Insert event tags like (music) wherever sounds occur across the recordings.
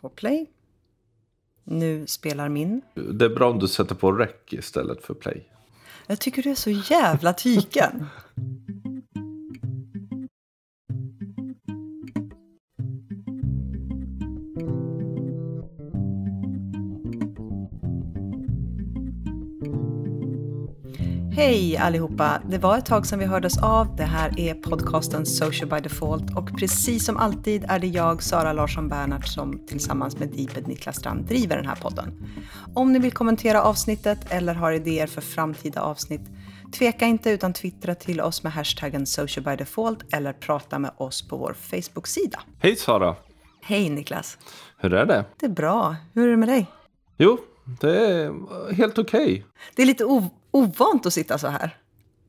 på play. Nu spelar min. Det är bra om du sätter på rec istället för play. Jag tycker du är så jävla tyken. (laughs) Hej allihopa! Det var ett tag sedan vi hördes av. Det här är podcasten Social by Default och precis som alltid är det jag, Sara Larsson Bernhardt, som tillsammans med Deeped Niklas Strand driver den här podden. Om ni vill kommentera avsnittet eller har idéer för framtida avsnitt, tveka inte utan twittra till oss med hashtaggen Social by Default eller prata med oss på vår Facebook-sida. Hej Sara! Hej Niklas! Hur är det? Det är bra. Hur är det med dig? Jo, det är helt okej. Okay. Det är lite ovant att sitta så här.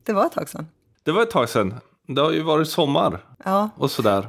Det var ett tag sedan. Det var ett tag sedan. Det har ju varit sommar ja. och sådär.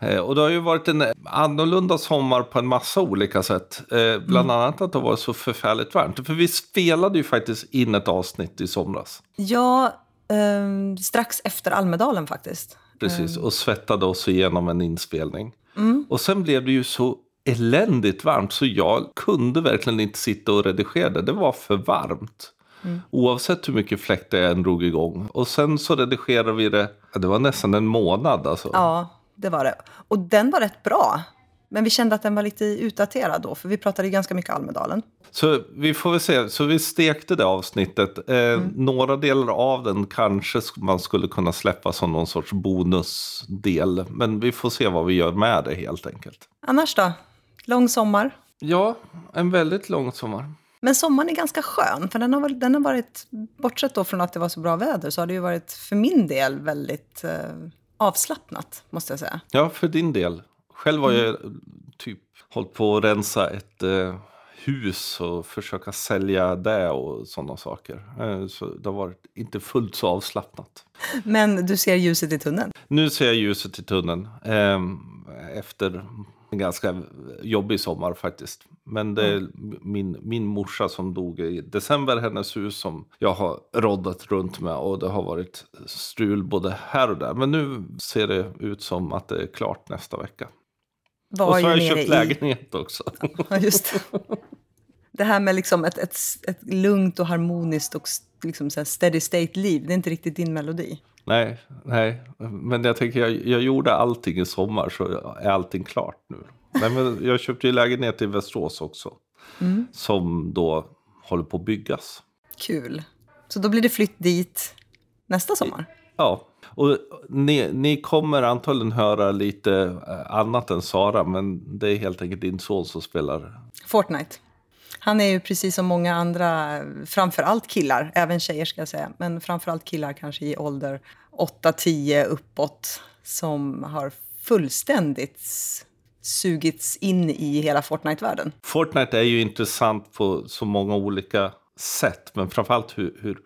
Eh, och det har ju varit en annorlunda sommar på en massa olika sätt. Eh, bland mm. annat att det var så förfärligt varmt. För vi spelade ju faktiskt in ett avsnitt i somras. Ja, eh, strax efter Almedalen faktiskt. Precis, och svettade oss igenom en inspelning. Mm. Och sen blev det ju så eländigt varmt så jag kunde verkligen inte sitta och redigera det. Det var för varmt. Mm. Oavsett hur mycket fläktar jag än drog igång. Och sen så redigerade vi det, det var nästan en månad alltså. Ja, det var det. Och den var rätt bra. Men vi kände att den var lite utdaterad då, för vi pratade ju ganska mycket Almedalen. Så vi får väl se, så vi stekte det avsnittet. Eh, mm. Några delar av den kanske man skulle kunna släppa som någon sorts bonusdel. Men vi får se vad vi gör med det helt enkelt. Annars då? Lång sommar? Ja, en väldigt lång sommar. Men sommaren är ganska skön, för den har, varit, den har varit, bortsett då från att det var så bra väder, så har det ju varit för min del väldigt eh, avslappnat, måste jag säga. Ja, för din del. Själv har jag mm. typ hållit på att rensa ett eh, hus och försöka sälja det och sådana saker. Eh, så det har varit inte fullt så avslappnat. Men du ser ljuset i tunneln? Nu ser jag ljuset i tunneln. Eh, efter en ganska jobbig sommar faktiskt. Men det är mm. min, min morsa som dog i december, hennes hus som jag har roddat runt med. Och det har varit strul både här och där. Men nu ser det ut som att det är klart nästa vecka. Var och så har jag köpt i... lägenhet också. (laughs) Ja, just det. det här med liksom ett, ett, ett lugnt och harmoniskt och liksom så steady state-liv, det är inte riktigt din melodi. Nej, nej. men jag tänker jag, jag gjorde allting i sommar så är allting klart nu. Nej, men jag köpte ju lägenhet i Västerås också. Mm. Som då håller på att byggas. Kul. Så då blir det flytt dit nästa sommar? Ja. Och ni, ni kommer antagligen höra lite eh, annat än Sara. Men det är helt enkelt din son som spelar. Fortnite. Han är ju precis som många andra, framförallt killar, även tjejer ska jag säga, men framförallt killar kanske i ålder 8-10 uppåt, som har fullständigt sugits in i hela Fortnite-världen. Fortnite är ju intressant på så många olika sätt, men framförallt hur, hur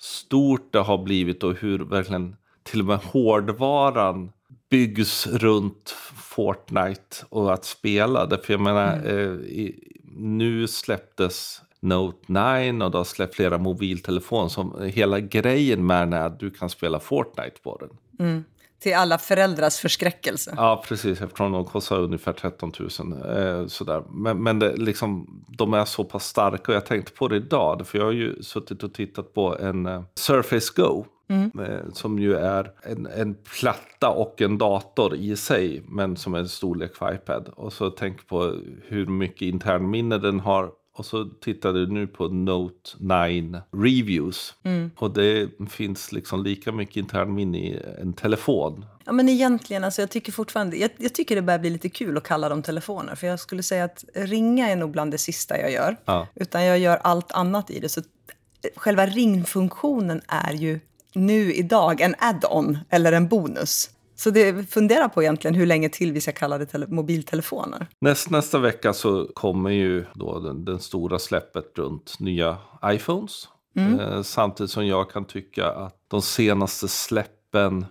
stort det har blivit och hur verkligen till och med hårdvaran byggs runt Fortnite och att spela det. För jag menar, mm. eh, i, nu släpptes Note 9 och det har släppt flera mobiltelefoner. Som hela grejen med den är att du kan spela Fortnite på den. Mm. Till alla föräldrars förskräckelse. Ja, precis. Eftersom de kostar ungefär 13 000. Eh, sådär. Men, men det, liksom, de är så pass starka. Och jag tänkte på det idag. För jag har ju suttit och tittat på en uh, Surface Go. Mm. Eh, som ju är en, en platta och en dator i sig. Men som är en storlek för iPad. Och så tänk på hur mycket internminne den har. Och så tittade du nu på Note 9 Reviews. Mm. Och det finns liksom lika mycket internminne i en telefon. Ja men egentligen, alltså jag tycker fortfarande, jag, jag, tycker det börjar bli lite kul att kalla dem telefoner. För jag skulle säga att ringa är nog bland det sista jag gör. Ja. Utan jag gör allt annat i det. Så själva ringfunktionen är ju nu idag en add-on eller en bonus. Så det funderar på egentligen hur länge till vi ska kalla det mobiltelefoner. Näst, nästa vecka så kommer ju då den, den stora släppet runt nya iPhones. Mm. Eh, samtidigt som jag kan tycka att de senaste släppen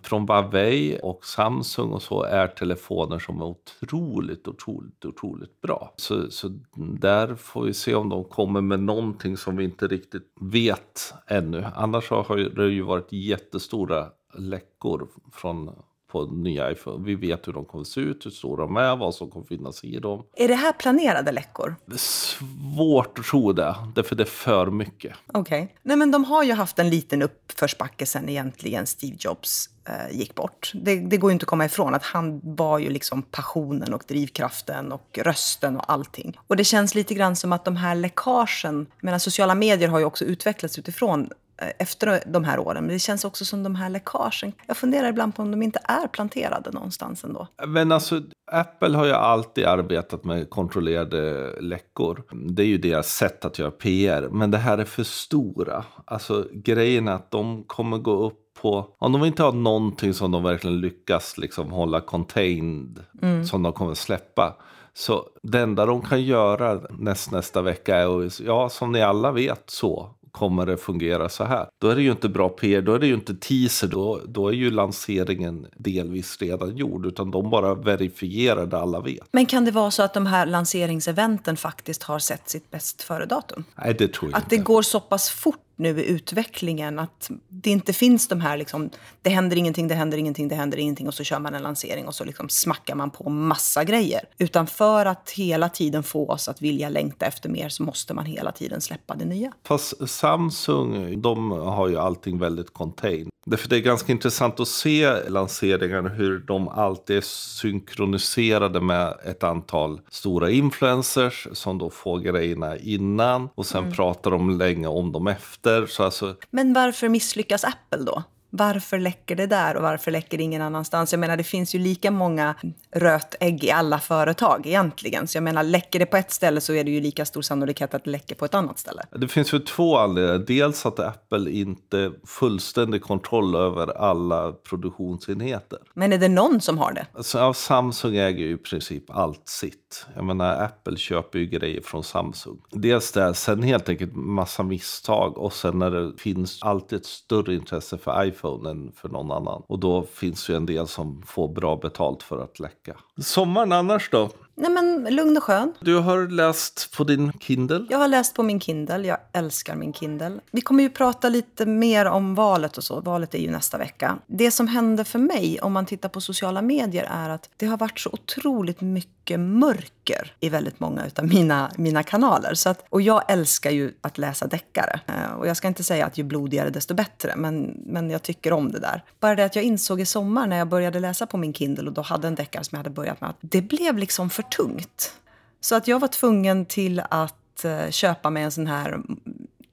från Huawei och Samsung och så är telefoner som är otroligt, otroligt, otroligt bra. Så, så där får vi se om de kommer med någonting som vi inte riktigt vet ännu. Annars har det ju varit jättestora läckor från på nya iPhone. Vi vet hur de kommer se ut, hur stora de är, vad som kommer finnas i dem. Är det här planerade läckor? Svårt att tro det, därför det är för mycket. Okej. Okay. Nej, men de har ju haft en liten uppförsbacke sen egentligen Steve Jobs eh, gick bort. Det, det, går ju inte att komma ifrån att han var ju liksom passionen och drivkraften och rösten och allting. Och det känns lite grann som att de här läckagen, jag menar sociala medier har ju också utvecklats utifrån efter de här åren. Men det känns också som de här läckagen. Jag funderar ibland på om de inte är planterade någonstans ändå. Men alltså, Apple har ju alltid arbetat med kontrollerade läckor. Det är ju deras sätt att göra PR. Men det här är för stora. Alltså grejen är att de kommer gå upp på, om de inte har någonting som de verkligen lyckas liksom hålla contained, mm. som de kommer släppa. Så det enda de kan göra näst, nästa vecka är, att, ja som ni alla vet så, kommer det fungera så här. Då är det ju inte bra PR, då är det ju inte teaser, då, då är ju lanseringen delvis redan gjord, utan de bara verifierar det alla vet. Men kan det vara så att de här lanseringseventen faktiskt har sett sitt bäst före-datum? Nej, det tror jag att inte. Att det går så pass fort nu i utvecklingen. Att det inte finns de här, liksom, det händer ingenting, det händer ingenting, det händer ingenting och så kör man en lansering och så liksom smackar man på massa grejer. Utan för att hela tiden få oss att vilja längta efter mer så måste man hela tiden släppa det nya. Fast Samsung, de har ju allting väldigt contained. Därför det är ganska intressant att se lanseringarna hur de alltid är synkroniserade med ett antal stora influencers som då får grejerna innan och sen mm. pratar de länge om dem efter. Så alltså... Men varför misslyckas Apple då? Varför läcker det där och varför läcker det ingen annanstans? Jag menar, det finns ju lika många rötägg i alla företag egentligen. Så jag menar, läcker det på ett ställe så är det ju lika stor sannolikhet att det läcker på ett annat ställe. Det finns ju två anledningar. Dels att Apple inte fullständig kontroll över alla produktionsenheter. Men är det någon som har det? Alltså, Samsung äger ju i princip allt sitt. Jag menar, Apple köper ju grejer från Samsung. Dels det, sen helt enkelt massa misstag och sen när det finns alltid ett större intresse för iPhone än för någon annan. Och då finns ju en del som får bra betalt för att läcka. Sommaren annars då? Nej men lugn och skön. Du har läst på din Kindle? Jag har läst på min Kindle. Jag älskar min Kindle. Vi kommer ju prata lite mer om valet och så. Valet är ju nästa vecka. Det som hände för mig om man tittar på sociala medier är att det har varit så otroligt mycket mörker i väldigt många av mina, mina kanaler. Så att, och jag älskar ju att läsa deckare. Eh, och jag ska inte säga att ju blodigare desto bättre, men, men jag tycker om det där. Bara det att jag insåg i sommar när jag började läsa på min Kindle och då hade en deckare som jag hade börjat med att det blev liksom för tungt. Så att jag var tvungen till att eh, köpa mig en sån här mm,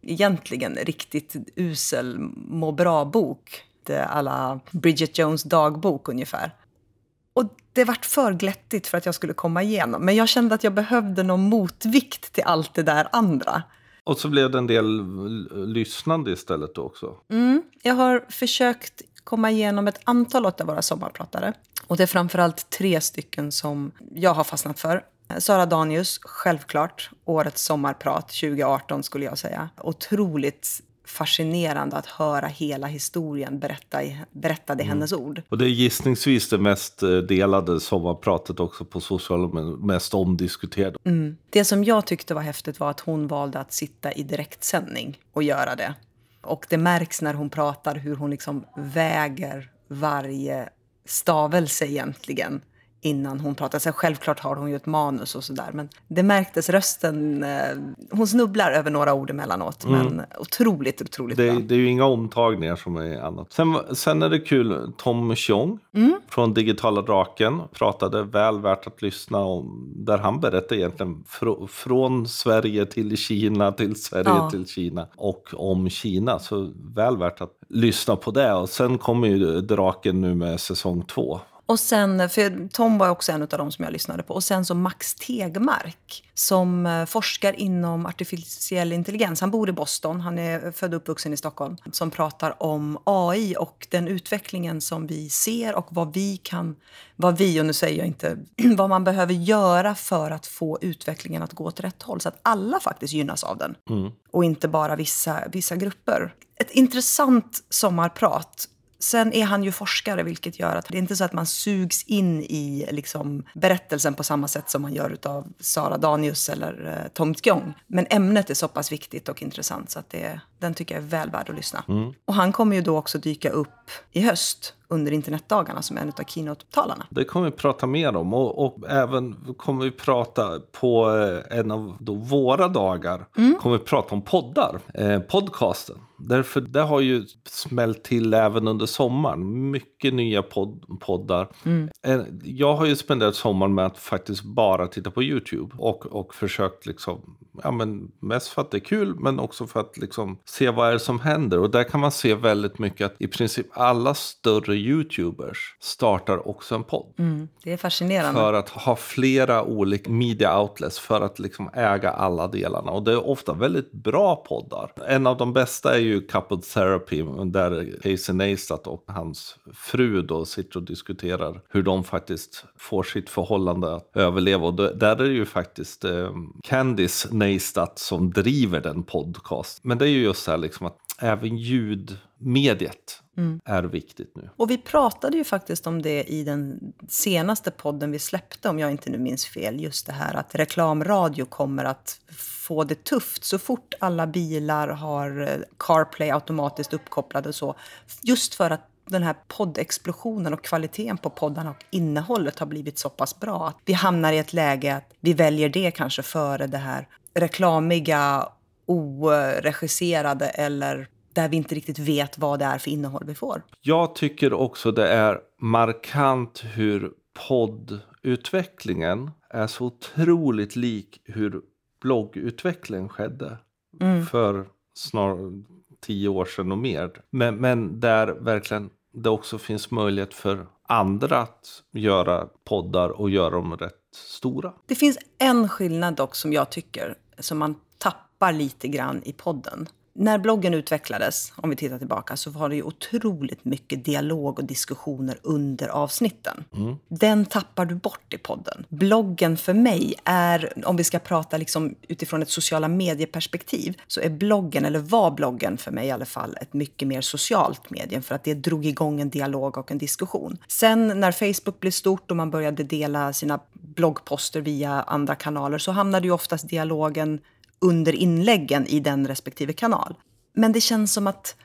egentligen riktigt usel må bra-bok. alla Bridget Jones dagbok ungefär. Och det vart för glättigt för att jag skulle komma igenom. Men jag kände att jag behövde någon motvikt till allt det där andra. Och så blev det en del lyssnande istället då också? Mm, jag har försökt komma igenom ett antal av våra sommarpratare. Och det är framförallt tre stycken som jag har fastnat för. Sara Danius, självklart. Årets sommarprat 2018 skulle jag säga. Otroligt fascinerande att höra hela historien berätta i, berättad i mm. hennes ord. Och det är gissningsvis det mest eh, delade sommarpratet också på sociala medier, mest omdiskuterade. Mm. Det som jag tyckte var häftigt var att hon valde att sitta i direktsändning och göra det. Och det märks när hon pratar hur hon liksom väger varje stavelse egentligen innan hon pratar. Så självklart har hon ju ett manus och sådär. Men det märktes rösten. Eh, hon snubblar över några ord emellanåt. Mm. Men otroligt, otroligt det, bra. Det är ju inga omtagningar som är annat. Sen, sen är det kul. Tom Tjong mm. från Digitala Draken pratade väl värt att lyssna om. Där han berättade egentligen fr från Sverige till Kina till Sverige ja. till Kina. Och om Kina. Så väl värt att lyssna på det. Och sen kommer ju Draken nu med säsong två. Och sen, för Tom var också en av dem som jag lyssnade på. Och sen så Max Tegmark som eh, forskar inom artificiell intelligens. Han bor i Boston, han är född och uppvuxen i Stockholm. Som pratar om AI och den utvecklingen som vi ser och vad vi kan, vad vi, och nu säger jag inte, (clears throat) vad man behöver göra för att få utvecklingen att gå åt rätt håll. Så att alla faktiskt gynnas av den. Mm. Och inte bara vissa, vissa grupper. Ett intressant sommarprat Sen är han ju forskare, vilket gör att det är inte så att man sugs in i liksom, berättelsen på samma sätt som man gör av Sara Danius eller eh, Tom Tjong. Men ämnet är så pass viktigt och intressant så att det, den tycker jag är väl värd att lyssna. Mm. Och han kommer ju då också dyka upp i höst under internetdagarna som en av keynote-talarna. Det kommer vi prata mer om och, och även kommer vi prata på eh, en av våra dagar. Mm. kommer vi prata om poddar, eh, podcasten. Därför det har ju smällt till även under sommaren. Mycket nya pod poddar. Mm. Eh, jag har ju spenderat sommaren med att faktiskt bara titta på YouTube och, och försökt liksom, ja men mest för att det är kul men också för att liksom se vad är det som händer. Och där kan man se väldigt mycket att i princip alla större YouTubers startar också en podd. Mm, det är fascinerande. För att ha flera olika media outlets för att liksom äga alla delarna. Och det är ofta väldigt bra poddar. En av de bästa är ju ju Couple Therapy där Casey Neistat och hans fru då sitter och diskuterar hur de faktiskt får sitt förhållande att överleva. Och där är det ju faktiskt eh, Candice Neistat som driver den podcast. Men det är ju just så här liksom att även ljudmediet mm. är viktigt nu. Och vi pratade ju faktiskt om det i den senaste podden vi släppte, om jag inte nu minns fel. Just det här att reklamradio kommer att få det tufft så fort alla bilar har eh, CarPlay automatiskt uppkopplade och så. Just för att den här poddexplosionen och kvaliteten på poddarna och innehållet har blivit så pass bra att vi hamnar i ett läge att vi väljer det kanske före det här reklamiga, oregisserade eller där vi inte riktigt vet vad det är för innehåll vi får. Jag tycker också det är markant hur poddutvecklingen är så otroligt lik hur bloggutvecklingen skedde mm. för snart tio år sedan och mer. Men, men där verkligen det också finns möjlighet för andra att göra poddar och göra dem rätt stora. Det finns en skillnad dock som jag tycker som man tappar lite grann i podden när bloggen utvecklades, om vi tittar tillbaka, så var det ju otroligt mycket dialog och diskussioner under avsnitten. Mm. Den tappar du bort i podden. Bloggen för mig är, om vi ska prata liksom utifrån ett sociala medieperspektiv, så är bloggen, eller var bloggen för mig i alla fall, ett mycket mer socialt medium för att det drog igång en dialog och en diskussion. Sen när Facebook blev stort och man började dela sina bloggposter via andra kanaler så hamnade ju oftast dialogen under inläggen i den respektive kanal. Men det känns som att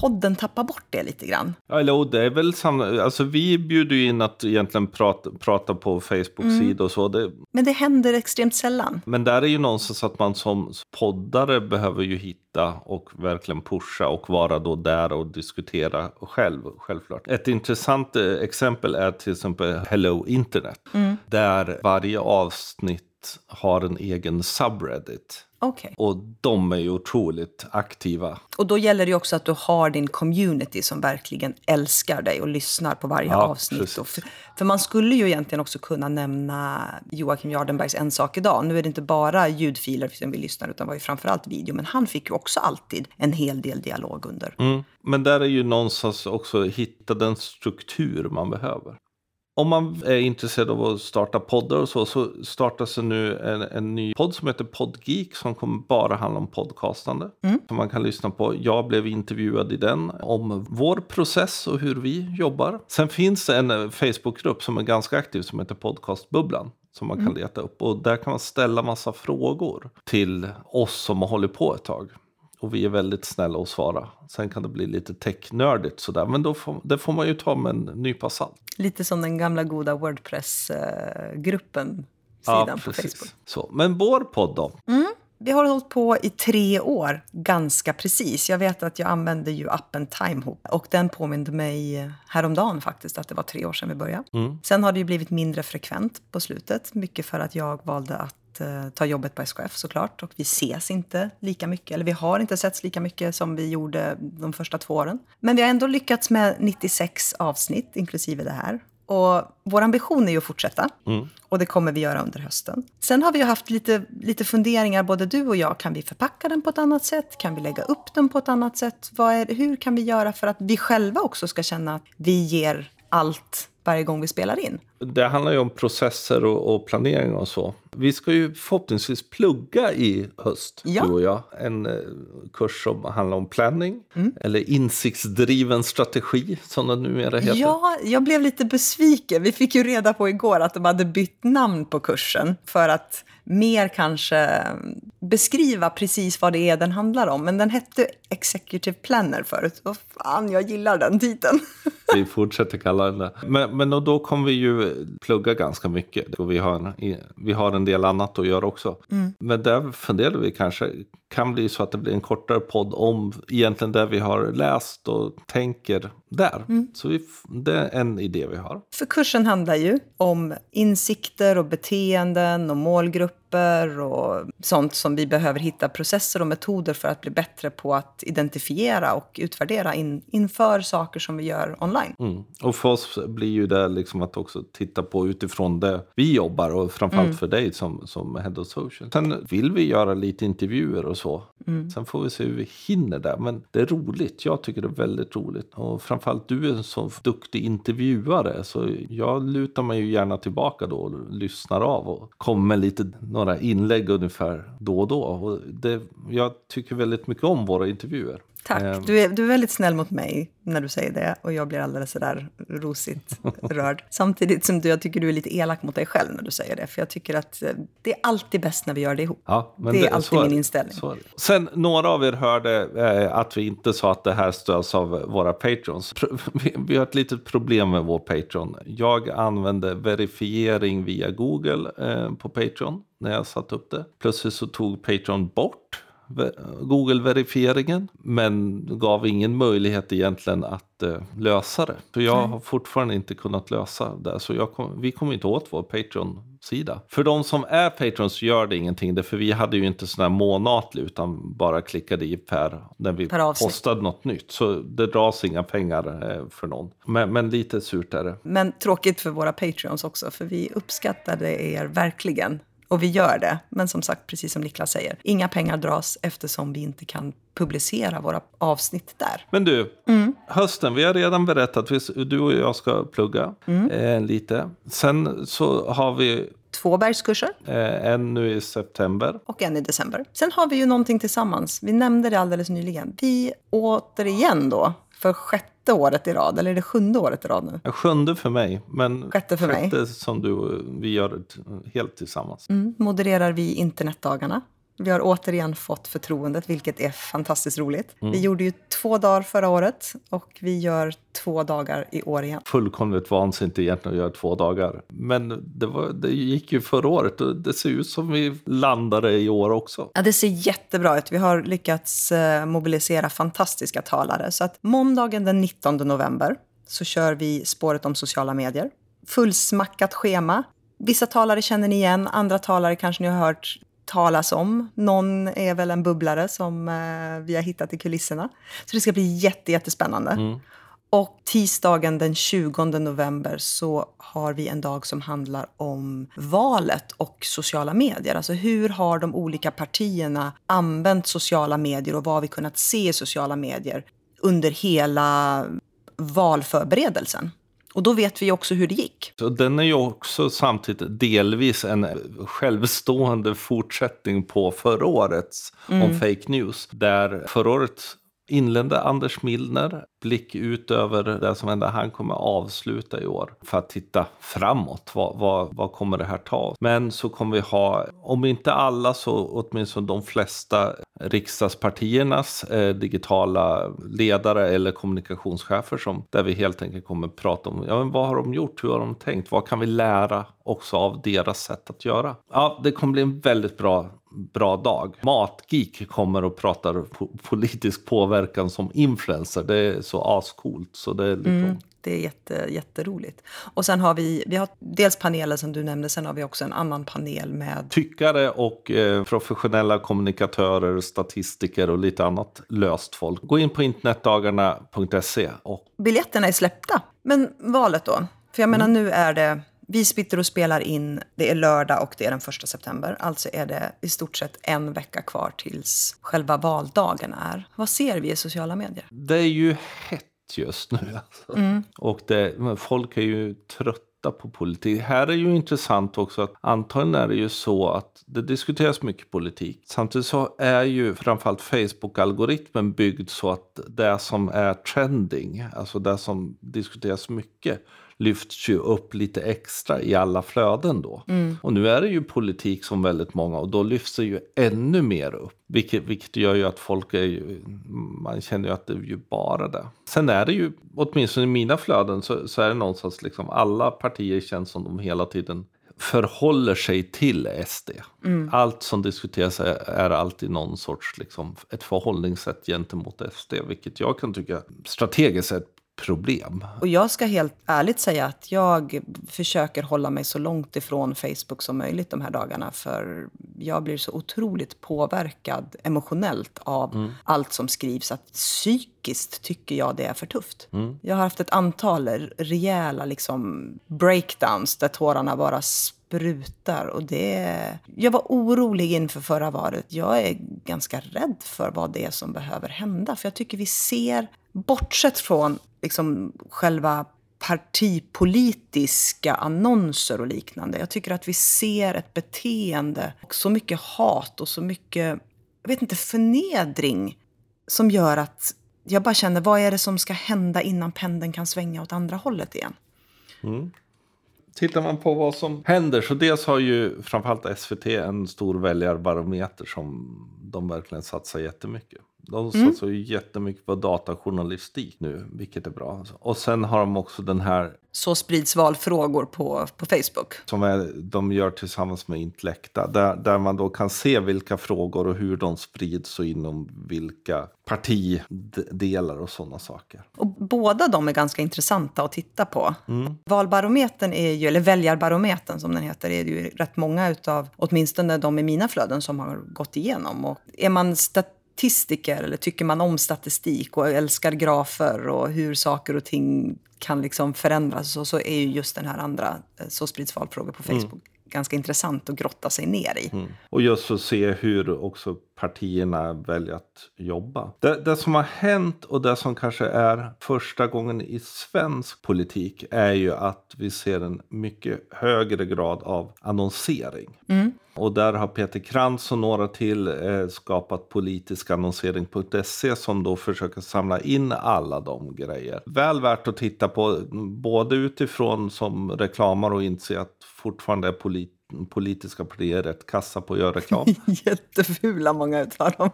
podden tappar bort det lite grann. Ja, det är väl samma. Alltså, vi bjuder ju in att egentligen prata, prata på Facebook-sida mm. och så. Det... Men det händer extremt sällan. Men där är ju någonstans att man som poddare behöver ju hitta och verkligen pusha och vara då där och diskutera själv, självklart. Ett intressant eh, exempel är till exempel Hello Internet. Mm. Där varje avsnitt har en egen subreddit. Okay. Och de är ju otroligt aktiva. Och då gäller det också att du har din community som verkligen älskar dig och lyssnar på varje ja, avsnitt. För, för, man skulle ju egentligen också kunna nämna Joakim Jardenbergs En sak idag. Nu är det inte bara ljudfiler som vi lyssnar utan var ju framförallt video. Men han fick ju också alltid en hel del dialog under. Mm. Men där är ju någonstans också hitta den struktur man behöver. Om man är intresserad av att starta poddar och så, så startas det nu en, en ny podd som heter Podgeek som kommer bara handla om podcastande. Mm. Som man kan lyssna på. Jag blev intervjuad i den om vår process och hur vi jobbar. Sen finns det en Facebookgrupp som är ganska aktiv som heter Podcastbubblan som man kan mm. leta upp. Och där kan man ställa massa frågor till oss som har hållit på ett tag. Och vi är väldigt snälla att svara. Sen kan det bli lite technördigt sådär. Men då får, det får man ju ta med en nypa salt. Lite som den gamla goda Wordpress-gruppen. Sidan ja, på Facebook. Så, men vår podd då? Mm. Vi har hållit på i tre år, ganska precis. Jag vet att jag använde ju appen Timehop och den påminde mig häromdagen faktiskt att det var tre år sedan vi började. Mm. Sen har det ju blivit mindre frekvent på slutet, mycket för att jag valde att eh, ta jobbet på SKF såklart. Och vi ses inte lika mycket, eller vi har inte setts lika mycket som vi gjorde de första två åren. Men vi har ändå lyckats med 96 avsnitt, inklusive det här. Och vår ambition är ju att fortsätta. Mm. Och det kommer vi göra under hösten. Sen har vi haft lite, lite funderingar, både du och jag. Kan vi förpacka den på ett annat sätt? Kan vi lägga upp den på ett annat sätt? Är, hur kan vi göra för att vi själva också ska känna att vi ger allt varje gång vi spelar in. Det handlar ju om processer och, och planering och så. Vi ska ju förhoppningsvis plugga i höst, Ja. du och jag. En eh, kurs som handlar om planning, Mm. eller insiktsdriven strategi som det numera heter. Ja, jag blev lite besviken. Vi fick ju reda på igår att de hade bytt namn på kursen för att mer kanske beskriva precis vad det är den handlar om. Men den hette Executive Planner förut. Vad fan, jag gillar den titeln. (laughs) Vi fortsätter kalla den det. Men, men då kommer vi ju plugga ganska mycket. Och vi har en, vi har en del annat att göra också. Mm. Men där funderar vi kanske, kan bli så att det blir en kortare podd om egentligen det vi har läst och tänker där. Mm. Så vi, det är en idé vi har. För kursen handlar ju om insikter och beteenden och målgrupper och sånt som vi behöver hitta processer och metoder för att bli bättre på att identifiera och utvärdera in, inför saker som vi gör online. Mm. Och för oss blir ju det liksom att också titta på utifrån det vi jobbar och framförallt Mm. för dig som, som Head of Social. Sen vill vi göra lite intervjuer och så. Mm. Sen får vi se hur vi hinner det. Men det är roligt. Jag tycker det är väldigt roligt. Och framförallt du är en så duktig intervjuare. Så jag lutar mig ju gärna tillbaka då och lyssnar av och kommer med lite några inlägg ungefär då och då. Och det, jag tycker väldigt mycket om våra intervjuer. Tack. Eh, Du är, du är väldigt snäll mot mig när du säger det och jag blir alldeles sådär rosigt (laughs) rörd. Samtidigt som du, jag tycker du är lite elak mot dig själv när du säger det. För jag tycker att eh, det är alltid bäst när vi gör det ihop. Ja, men Det är alltid så min det. inställning. Är det. Sen några av er hörde eh, att vi inte sa att det här stöds av våra patrons. (laughs) Vi, vi har ett litet problem med vår Patreon. Jag använde verifiering via Google eh, på Patreon när jag satte upp det. Plötsligt så tog Patreon bort Google-verifieringen men gav ingen möjlighet egentligen att eh, lösa det. Så jag har fortfarande inte kunnat lösa det. Så kom, vi kommer inte åt vår Patreon-sida. För de som är Patrons gör det ingenting. För vi hade ju inte sån här månatlig utan bara klickade i per när vi Per postade något nytt. Så det dras inga pengar eh, för någon. Men, men lite surt är det. Men tråkigt för våra Patreons också, för vi uppskattade er verkligen. Och vi gör det. Men som sagt, precis som Niklas säger, inga pengar dras eftersom vi inte kan publicera våra avsnitt där. Men du, hösten, vi har redan berättat, du och jag ska plugga eh, lite. Sen så har vi Två bergskurser eh, en nu i september. och en i december. Sen har vi ju någonting tillsammans. Vi nämnde det alldeles nyligen. Vi återigen då, för sjätte året i rad, eller är det sjunde året i rad nu? Ja, Sjunde för mig, men Sjätte för mig. sjätte som du vi gör helt tillsammans. Mm, modererar vi internetdagarna. Vi har återigen fått förtroendet, vilket är fantastiskt roligt. Vi gjorde ju två dagar förra året och vi gör två dagar i år igen. Fullkomligt vansinnigt egentligen att göra två dagar. Men det, var, det gick ju förra året och det ser ut som vi landade i år också. Ja, det ser jättebra ut. Vi har lyckats eh, mobilisera fantastiska talare. Så att måndagen den 19 november så kör vi spåret om sociala medier. Fullsmackat schema. Vissa talare känner ni igen, andra talare kanske ni har hört talas om. Någon är väl en bubblare som eh, vi har hittat i kulisserna. Så det ska bli jätte, jättespännande. Och tisdagen den 20 november så har vi en dag som handlar om valet och sociala medier. Alltså hur har de olika partierna använt sociala medier och vad har vi kunnat se i sociala medier under hela valförberedelsen. Och då vet vi också hur det gick. Så den är ju också samtidigt delvis en självstående fortsättning på förra årets om fake news. Där förra året inledde Anders Milner blick ut över det som händer. Han kommer avsluta i år för att titta framåt. Vad, vad, vad kommer det här ta? Men så kommer vi ha, om inte alla så åtminstone de flesta riksdagspartiernas eh, digitala ledare eller kommunikationschefer som där vi helt enkelt kommer prata om ja, men vad har de gjort, hur har de tänkt, vad kan vi lära också av deras sätt att göra. Ja, det kommer bli en väldigt bra bra dag. Matgeek kommer och pratar po- politisk påverkan som influencer. Det är så ascoolt. Så det är liksom, Det är jätte, jätteroligt. Och sen har vi, vi har dels panelen som du nämnde, sen har vi också en annan panel med Tyckare och eh, professionella kommunikatörer, statistiker och lite annat löst folk. Gå in på internetdagarna.se och Biljetterna är släppta. Men valet då? För jag menar nu är det, vi sitter och spelar in, det är lördag och det är den första september. Alltså är det i stort sett en vecka kvar tills själva valdagen är. Vad ser vi i sociala medier? det är ju hett just nu. Alltså. Mm. Och det, folk är ju trötta på politik. Här är ju intressant också att antagligen är det ju så att det diskuteras mycket politik. Samtidigt så är ju framförallt Facebook-algoritmen byggd så att det som är trending, alltså det som diskuteras mycket, lyfts ju upp lite extra i alla flöden då. Mm. Och nu är det ju politik som väldigt många och då lyfts det ju ännu mer upp. Vilket, vilket gör ju att folk är ju, man känner ju att det är ju bara det. Sen är det ju, åtminstone i mina flöden så, så är det någonstans liksom alla partier känns som de hela tiden förhåller sig till SD. Mm. Allt som diskuteras är, är, alltid någon sorts liksom, ett förhållningssätt gentemot SD, vilket jag kan tycka strategiskt sett problem. Och jag ska helt ärligt säga att jag försöker hålla mig så långt ifrån Facebook som möjligt de här dagarna. För jag blir så otroligt påverkad emotionellt av mm. allt som skrivs. Att psykiskt tycker jag det är för tufft. Mm. Jag har haft ett antal rejäla liksom, breakdowns där tårarna bara sprutar. Och det, jag var orolig inför förra valet. Jag är ganska rädd för vad det är som behöver hända. För jag tycker vi ser, bortsett från liksom själva partipolitiska annonser och liknande. Jag tycker att vi ser ett beteende och så mycket hat och så mycket, jag vet inte, förnedring som gör att jag bara känner, vad är det som ska hända innan pendeln kan svänga åt andra hållet igen? Mm. Tittar man på vad som händer så dels har ju framförallt SVT en stor väljarbarometer som de verkligen satsar jättemycket. De mm. satsar ju jättemycket på datajournalistik nu, vilket är bra. Och sen har de också den här... Så sprids valfrågor på, på Facebook. Som är, de gör tillsammans med Intlekta. Där, där man då kan se vilka frågor och hur de sprids och inom vilka partidelar och sådana saker. Och båda de är ganska intressanta att titta på. Mm. Valbarometern, är ju, eller väljarbarometern som den heter, är det ju rätt många utav, åtminstone de i mina flöden, som har gått igenom. Och är man stat statistiker eller tycker man om statistik och älskar grafer och hur saker och ting kan liksom förändras så, så är ju just den här andra eh, Så sprids valfrågor på mm. Facebook mm. ganska intressant att grotta sig ner i. Mm. Och just att se hur också partierna väljer att jobba. Det, det, som har hänt och det som kanske är första gången i svensk politik är ju att vi ser en mycket högre grad av annonsering. Mm. Och där har Peter Krantz och några till eh, skapat politiskannonsering.se som då försöker samla in alla de grejer. Väl värt att titta på både utifrån som reklamare och inse att fortfarande är polit politiska partier rätt kassa på att göra reklam. (laughs) Jättefula många utav dem.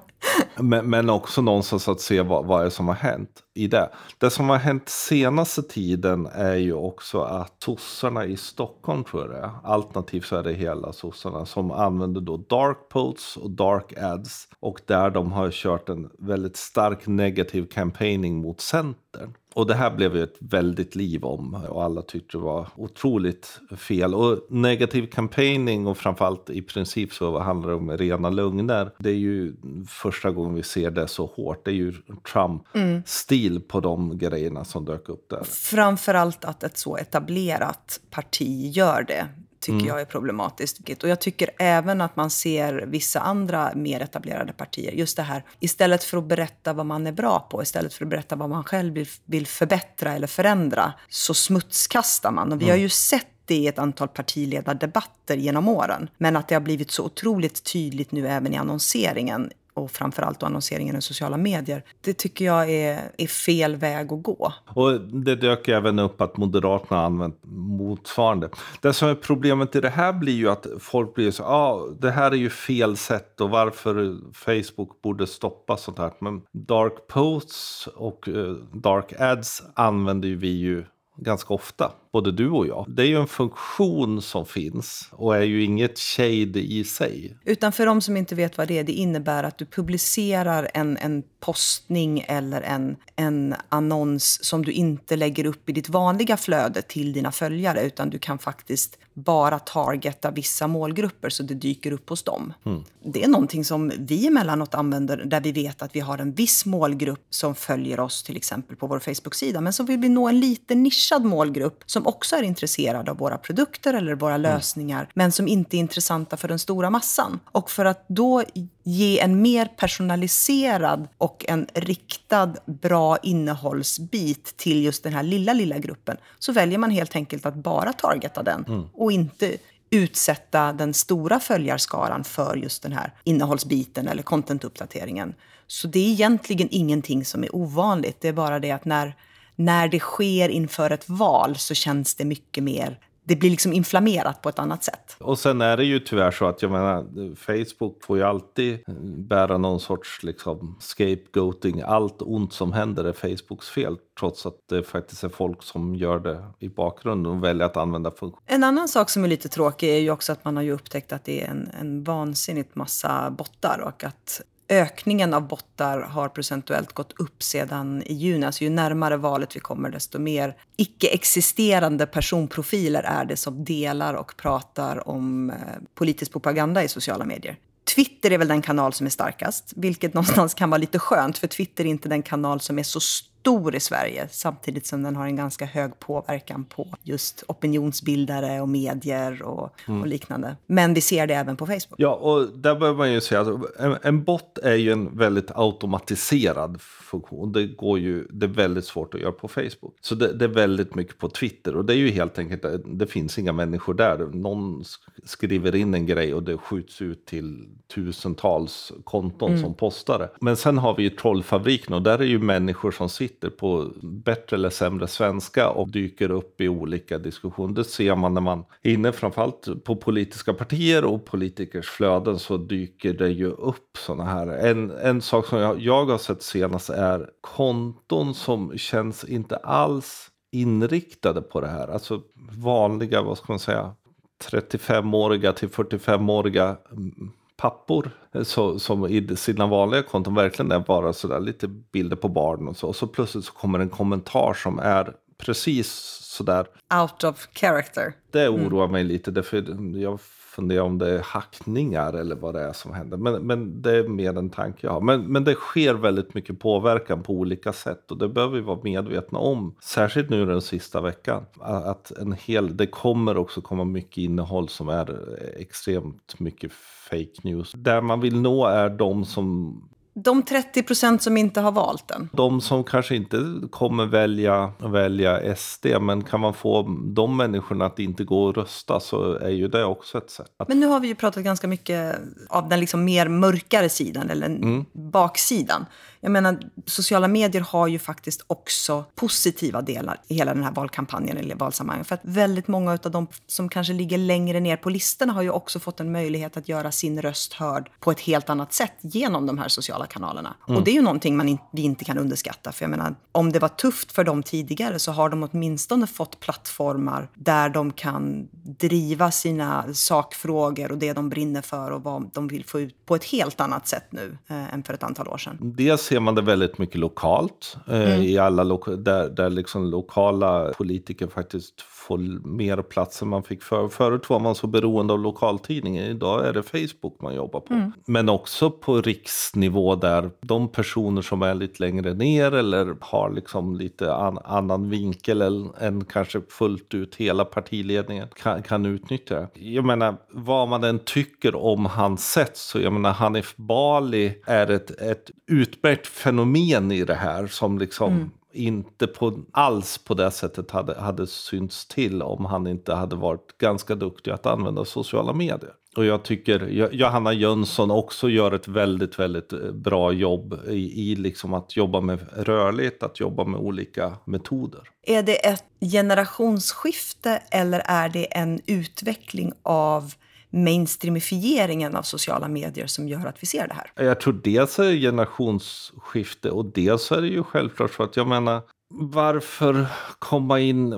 men, men också någonstans att se vad, vad är som har hänt i det. Det som har hänt senaste tiden är ju också att sossarna i Stockholm tror jag det är, alternativt så är det hela sossarna, som använder då dark posts och dark ads och där de har kört en väldigt stark negativ campaigning mot Centern. Och det här blev ju ett väldigt liv om och alla tyckte det var otroligt fel. Och negativ campaigning och framförallt i princip så handlar det om rena lögner. Det är ju första gången vi ser det så hårt. Det är ju Trump-stil mm. på de grejerna som dök upp där. Framförallt att ett så etablerat parti gör det tycker mm. jag är problematiskt. Och jag tycker även att man ser vissa andra mer etablerade partier. Just det här, istället för att berätta vad man är bra på, istället för att berätta vad man själv vill, vill förbättra eller förändra, så smutskastar man. Och vi mm. har ju sett det i ett antal partiledardebatter genom åren. Men att det har blivit så otroligt tydligt nu även i annonseringen och framförallt annonseringen i sociala medier. Det tycker jag är, är fel väg att gå. Och det dök även upp att Moderaterna har använt motsvarande. Det som är problemet i det här blir ju att folk blir så ja ah, det här är ju fel sätt och varför Facebook borde stoppa sånt här. Men dark posts och eh, dark ads använder ju vi ju ganska ofta, både du och jag. Det är ju en funktion som finns och är ju inget shade i sig. Utan för de som inte vet vad det är, det innebär att du publicerar en, en postning eller en, en annons som du inte lägger upp i ditt vanliga flöde till dina följare, utan du kan faktiskt bara targeta vissa målgrupper så det dyker upp hos dem. Mm. Det är någonting som vi emellanåt använder där vi vet att vi har en viss målgrupp som följer oss till exempel på vår Facebook-sida, men så vill vi nå en lite nischad målgrupp som också är intresserade av våra produkter eller våra mm. lösningar, men som inte är intressanta för den stora massan. Och för att då ge en mer personaliserad och en riktad bra innehållsbit till just den här lilla, lilla gruppen, så väljer man helt enkelt att bara targeta den mm. och inte utsätta den stora följarskaran för just den här innehållsbiten eller contentuppdateringen. Så det är egentligen ingenting som är ovanligt. Det är bara det att när, när det sker inför ett val så känns det mycket mer det blir liksom inflammerat på ett annat sätt. Och sen är det ju tyvärr så att jag menar, Facebook får ju alltid bära någon sorts liksom, scapegoating. Allt ont som händer är Facebooks fel, trots att det faktiskt är folk som gör det i bakgrunden och väljer att använda funktionen. En annan sak som är lite tråkig är ju också att man har ju upptäckt att det är en, en vansinnigt massa bottar och att ökningen av bottar har procentuellt gått upp sedan i juni. Alltså ju närmare valet vi kommer, desto mer icke-existerande personprofiler är det som delar och pratar om eh, politisk propaganda i sociala medier. Twitter är väl den kanal som är starkast, vilket (laughs) någonstans kan vara lite skönt, för Twitter är inte den kanal som är så stor i Sverige, samtidigt som den har en ganska hög påverkan på just opinionsbildare och medier och, mm. och liknande. Men vi ser det även på Facebook. Ja, och där behöver man ju säga att en, en bot är ju en väldigt automatiserad funktion. Det, går ju, det är väldigt svårt att göra på Facebook. Så det, det, är väldigt mycket på Twitter. Och det är ju helt enkelt, det finns inga människor där. Någon skriver in en grej och det skjuts ut till tusentals konton mm. som postar det. Men sen har vi ju trollfabriken och där är ju människor som sitter på bättre eller sämre svenska och dyker upp i olika diskussioner. Det ser man när man är inne framförallt på politiska partier och politikers flöden så dyker det ju upp sådana här. En, en sak som jag, jag har sett senast är konton som känns inte alls inriktade på det här. Alltså vanliga, vad ska man säga, 35-åriga till 45-åriga pappor så, som i sina vanliga konton verkligen är bara sådär lite bilder på barn och så. Och så plötsligt så kommer en kommentar som är precis sådär. Out of character. Det oroar mm. mig lite. Därför jag fundera om det är hackningar eller vad det är som händer. Men, men det är mer en tanke jag har. Men, men det sker väldigt mycket påverkan på olika sätt och det behöver vi vara medvetna om. Särskilt nu den sista veckan. Att en hel, det kommer också komma mycket innehåll som är extremt mycket fake news. Där man vill nå är de som de 30 procent som inte har valt den? De som kanske inte kommer välja, välja SD, men kan man få de människorna att inte gå och rösta så är ju det också ett sätt. Men nu har vi ju pratat ganska mycket av den liksom mer mörkare sidan, eller mm. baksidan. Jag menar, sociala medier har ju faktiskt också positiva delar i hela den här valkampanjen eller valsammanhanget. För att väldigt många av de som kanske ligger längre ner på listorna har ju också fått en möjlighet att göra sin röst hörd på ett helt annat sätt genom de här sociala kanalerna. Mm. Och det är ju någonting man in, vi inte kan underskatta. För jag menar, om det var tufft för dem tidigare så har de åtminstone fått plattformar där de kan driva sina sakfrågor och det de brinner för och vad de vill få ut på ett helt annat sätt nu eh, än för ett antal år sedan. Dels ser man det väldigt mycket lokalt, eh, mm. i alla lo där, där liksom lokala politiker faktiskt få mer plats än man fick för. Förut var man så beroende av lokaltidningen, idag är det Facebook man jobbar på. Mm. Men också på riksnivå där de personer som är lite längre ner eller har liksom lite an annan vinkel än kanske fullt ut hela partiledningen kan, kan utnyttja det. Jag menar, vad man än tycker om hans sätt så jag menar Hanif Bali är ett, ett utbrett fenomen i det här som liksom mm inte på, alls på det sättet hade, hade synts till om han inte hade varit ganska duktig att använda sociala medier. Och jag tycker Johanna Jönsson också gör ett väldigt, väldigt eh, bra jobb i, i liksom att jobba med rörlighet, att jobba med olika metoder. Är det ett generationsskifte eller är det en utveckling av mainstreamifieringen av sociala medier som gör att vi ser det här? Jag tror dels är det generationsskifte och dels är det ju självklart så att jag menar varför komma in?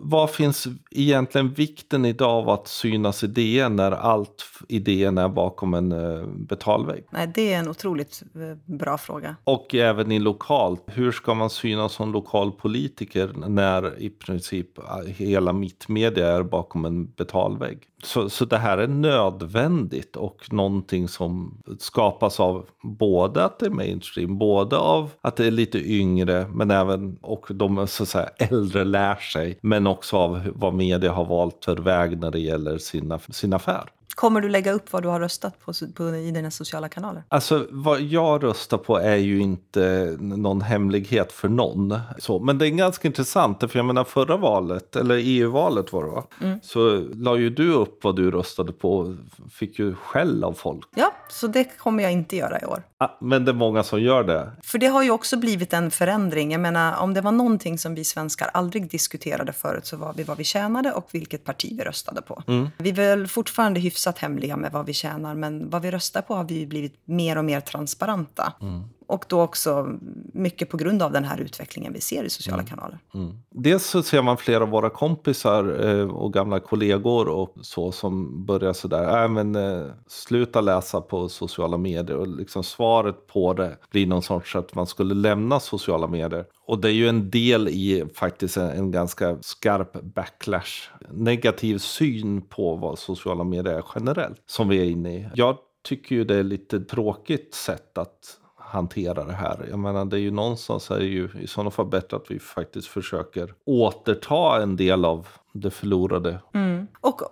Vad, finns egentligen vikten idag av att synas i DN när allt i DN är bakom en uh, betalvägg? Nej, det är en otroligt uh, bra fråga. Och även i lokalt. Hur ska man synas som lokal politiker när i princip eh, hela mittmedia är bakom en betalvägg? Så, så det här är nödvändigt och någonting som skapas av både att det är mainstream, både av att det är lite yngre, men även och de så att säga, äldre lär sig. Men också av vad media har valt för väg när det gäller sin, sin affär. Kommer du lägga upp vad du har röstat på, på i dina sociala kanaler? Alltså vad jag röstar på är ju inte någon hemlighet för någon. Så, men det är ganska intressant, för jag menar förra valet, eller EU-valet var det va? Mm. Så la ju du upp vad du röstade på, fick ju skäll av folk. Ja, så det kommer jag inte göra i år. Ah, men det är många som gör det. För det har ju också blivit en förändring. Jag menar, om det var någonting som vi svenskar aldrig diskuterade förut så var vi vad vi tjänade och vilket parti vi röstade på. Mm. Vi är väl fortfarande hyfsat hemliga med vad vi tjänar men vad vi röstar på har vi blivit mer och mer transparenta. Mm. Och då också mycket på grund av den här utvecklingen vi ser i sociala mm. kanaler. Mm. Dels så ser man flera av våra kompisar eh, och gamla kollegor och så som börjar sådär, äh, men eh, sluta läsa på sociala medier. Och liksom svaret på det blir någon sorts att man skulle lämna sociala medier. Och det är ju en del i faktiskt en, en ganska skarp backlash. Negativ syn på vad sociala medier är generellt som vi är inne i. Jag tycker ju det är lite tråkigt sätt att hantera det här. Jag menar, det är ju någonstans är det ju i sådana fall bättre att vi faktiskt försöker återta en del av det förlorade. Mm. Och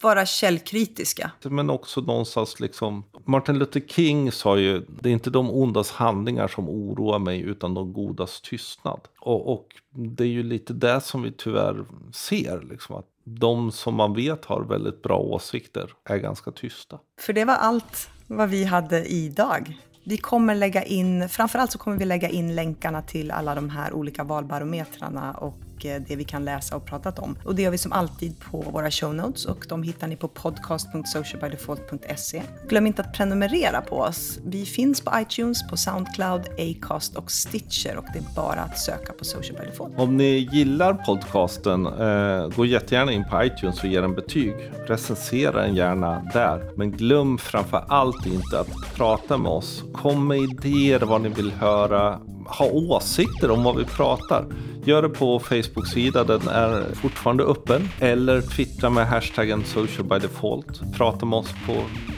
vara källkritiska. Men också någonstans liksom, Martin Luther King sa ju, det är inte de ondas handlingar som oroar mig utan de godas tystnad. Och, och det är ju lite det som vi tyvärr ser, liksom att de som man vet har väldigt bra åsikter är ganska tysta. För det var allt vad vi hade idag. Vi kommer lägga in, framförallt så kommer vi lägga in länkarna till alla de här olika valbarometrarna och och eh, det vi kan läsa och pratat om. Och det gör vi som alltid på våra show notes och de hittar ni på podcast.socialbydefault.se. Glöm inte att prenumerera på oss. Vi finns på iTunes, på Soundcloud, Acast och Stitcher och det är bara att söka på Social by Default. Om ni gillar podcasten, eh, gå jättegärna in på iTunes och ge den betyg. Recensera den gärna där. Men glöm framför allt inte att prata med oss. Kom med idéer vad ni vill höra. Ha åsikter om vad vi pratar. Gör det på Facebook-sidan. den är fortfarande öppen. Eller twittra med hashtaggen social by default. Prata med oss på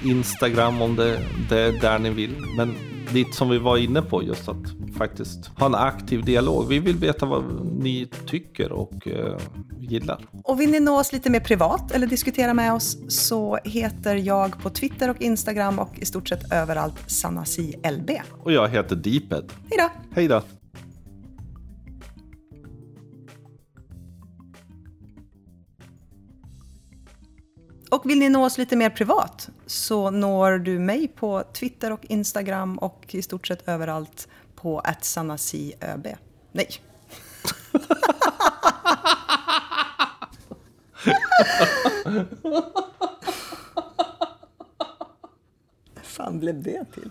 Instagram om det, det är där ni vill. Men lite som vi var inne på, just att faktiskt ha en aktiv dialog. Vi vill veta vad ni tycker och eh, gillar. Och vill ni nå oss lite mer privat eller diskutera med oss så heter jag på Twitter och Instagram och i stort sett överallt Sanasi LB. Och jag heter Deeped. Hej då! Hej då! Och vill ni nå oss lite mer privat så når du mig på Twitter och Instagram och i stort sett överallt på atsanasiöb. Nej. fan blev det till?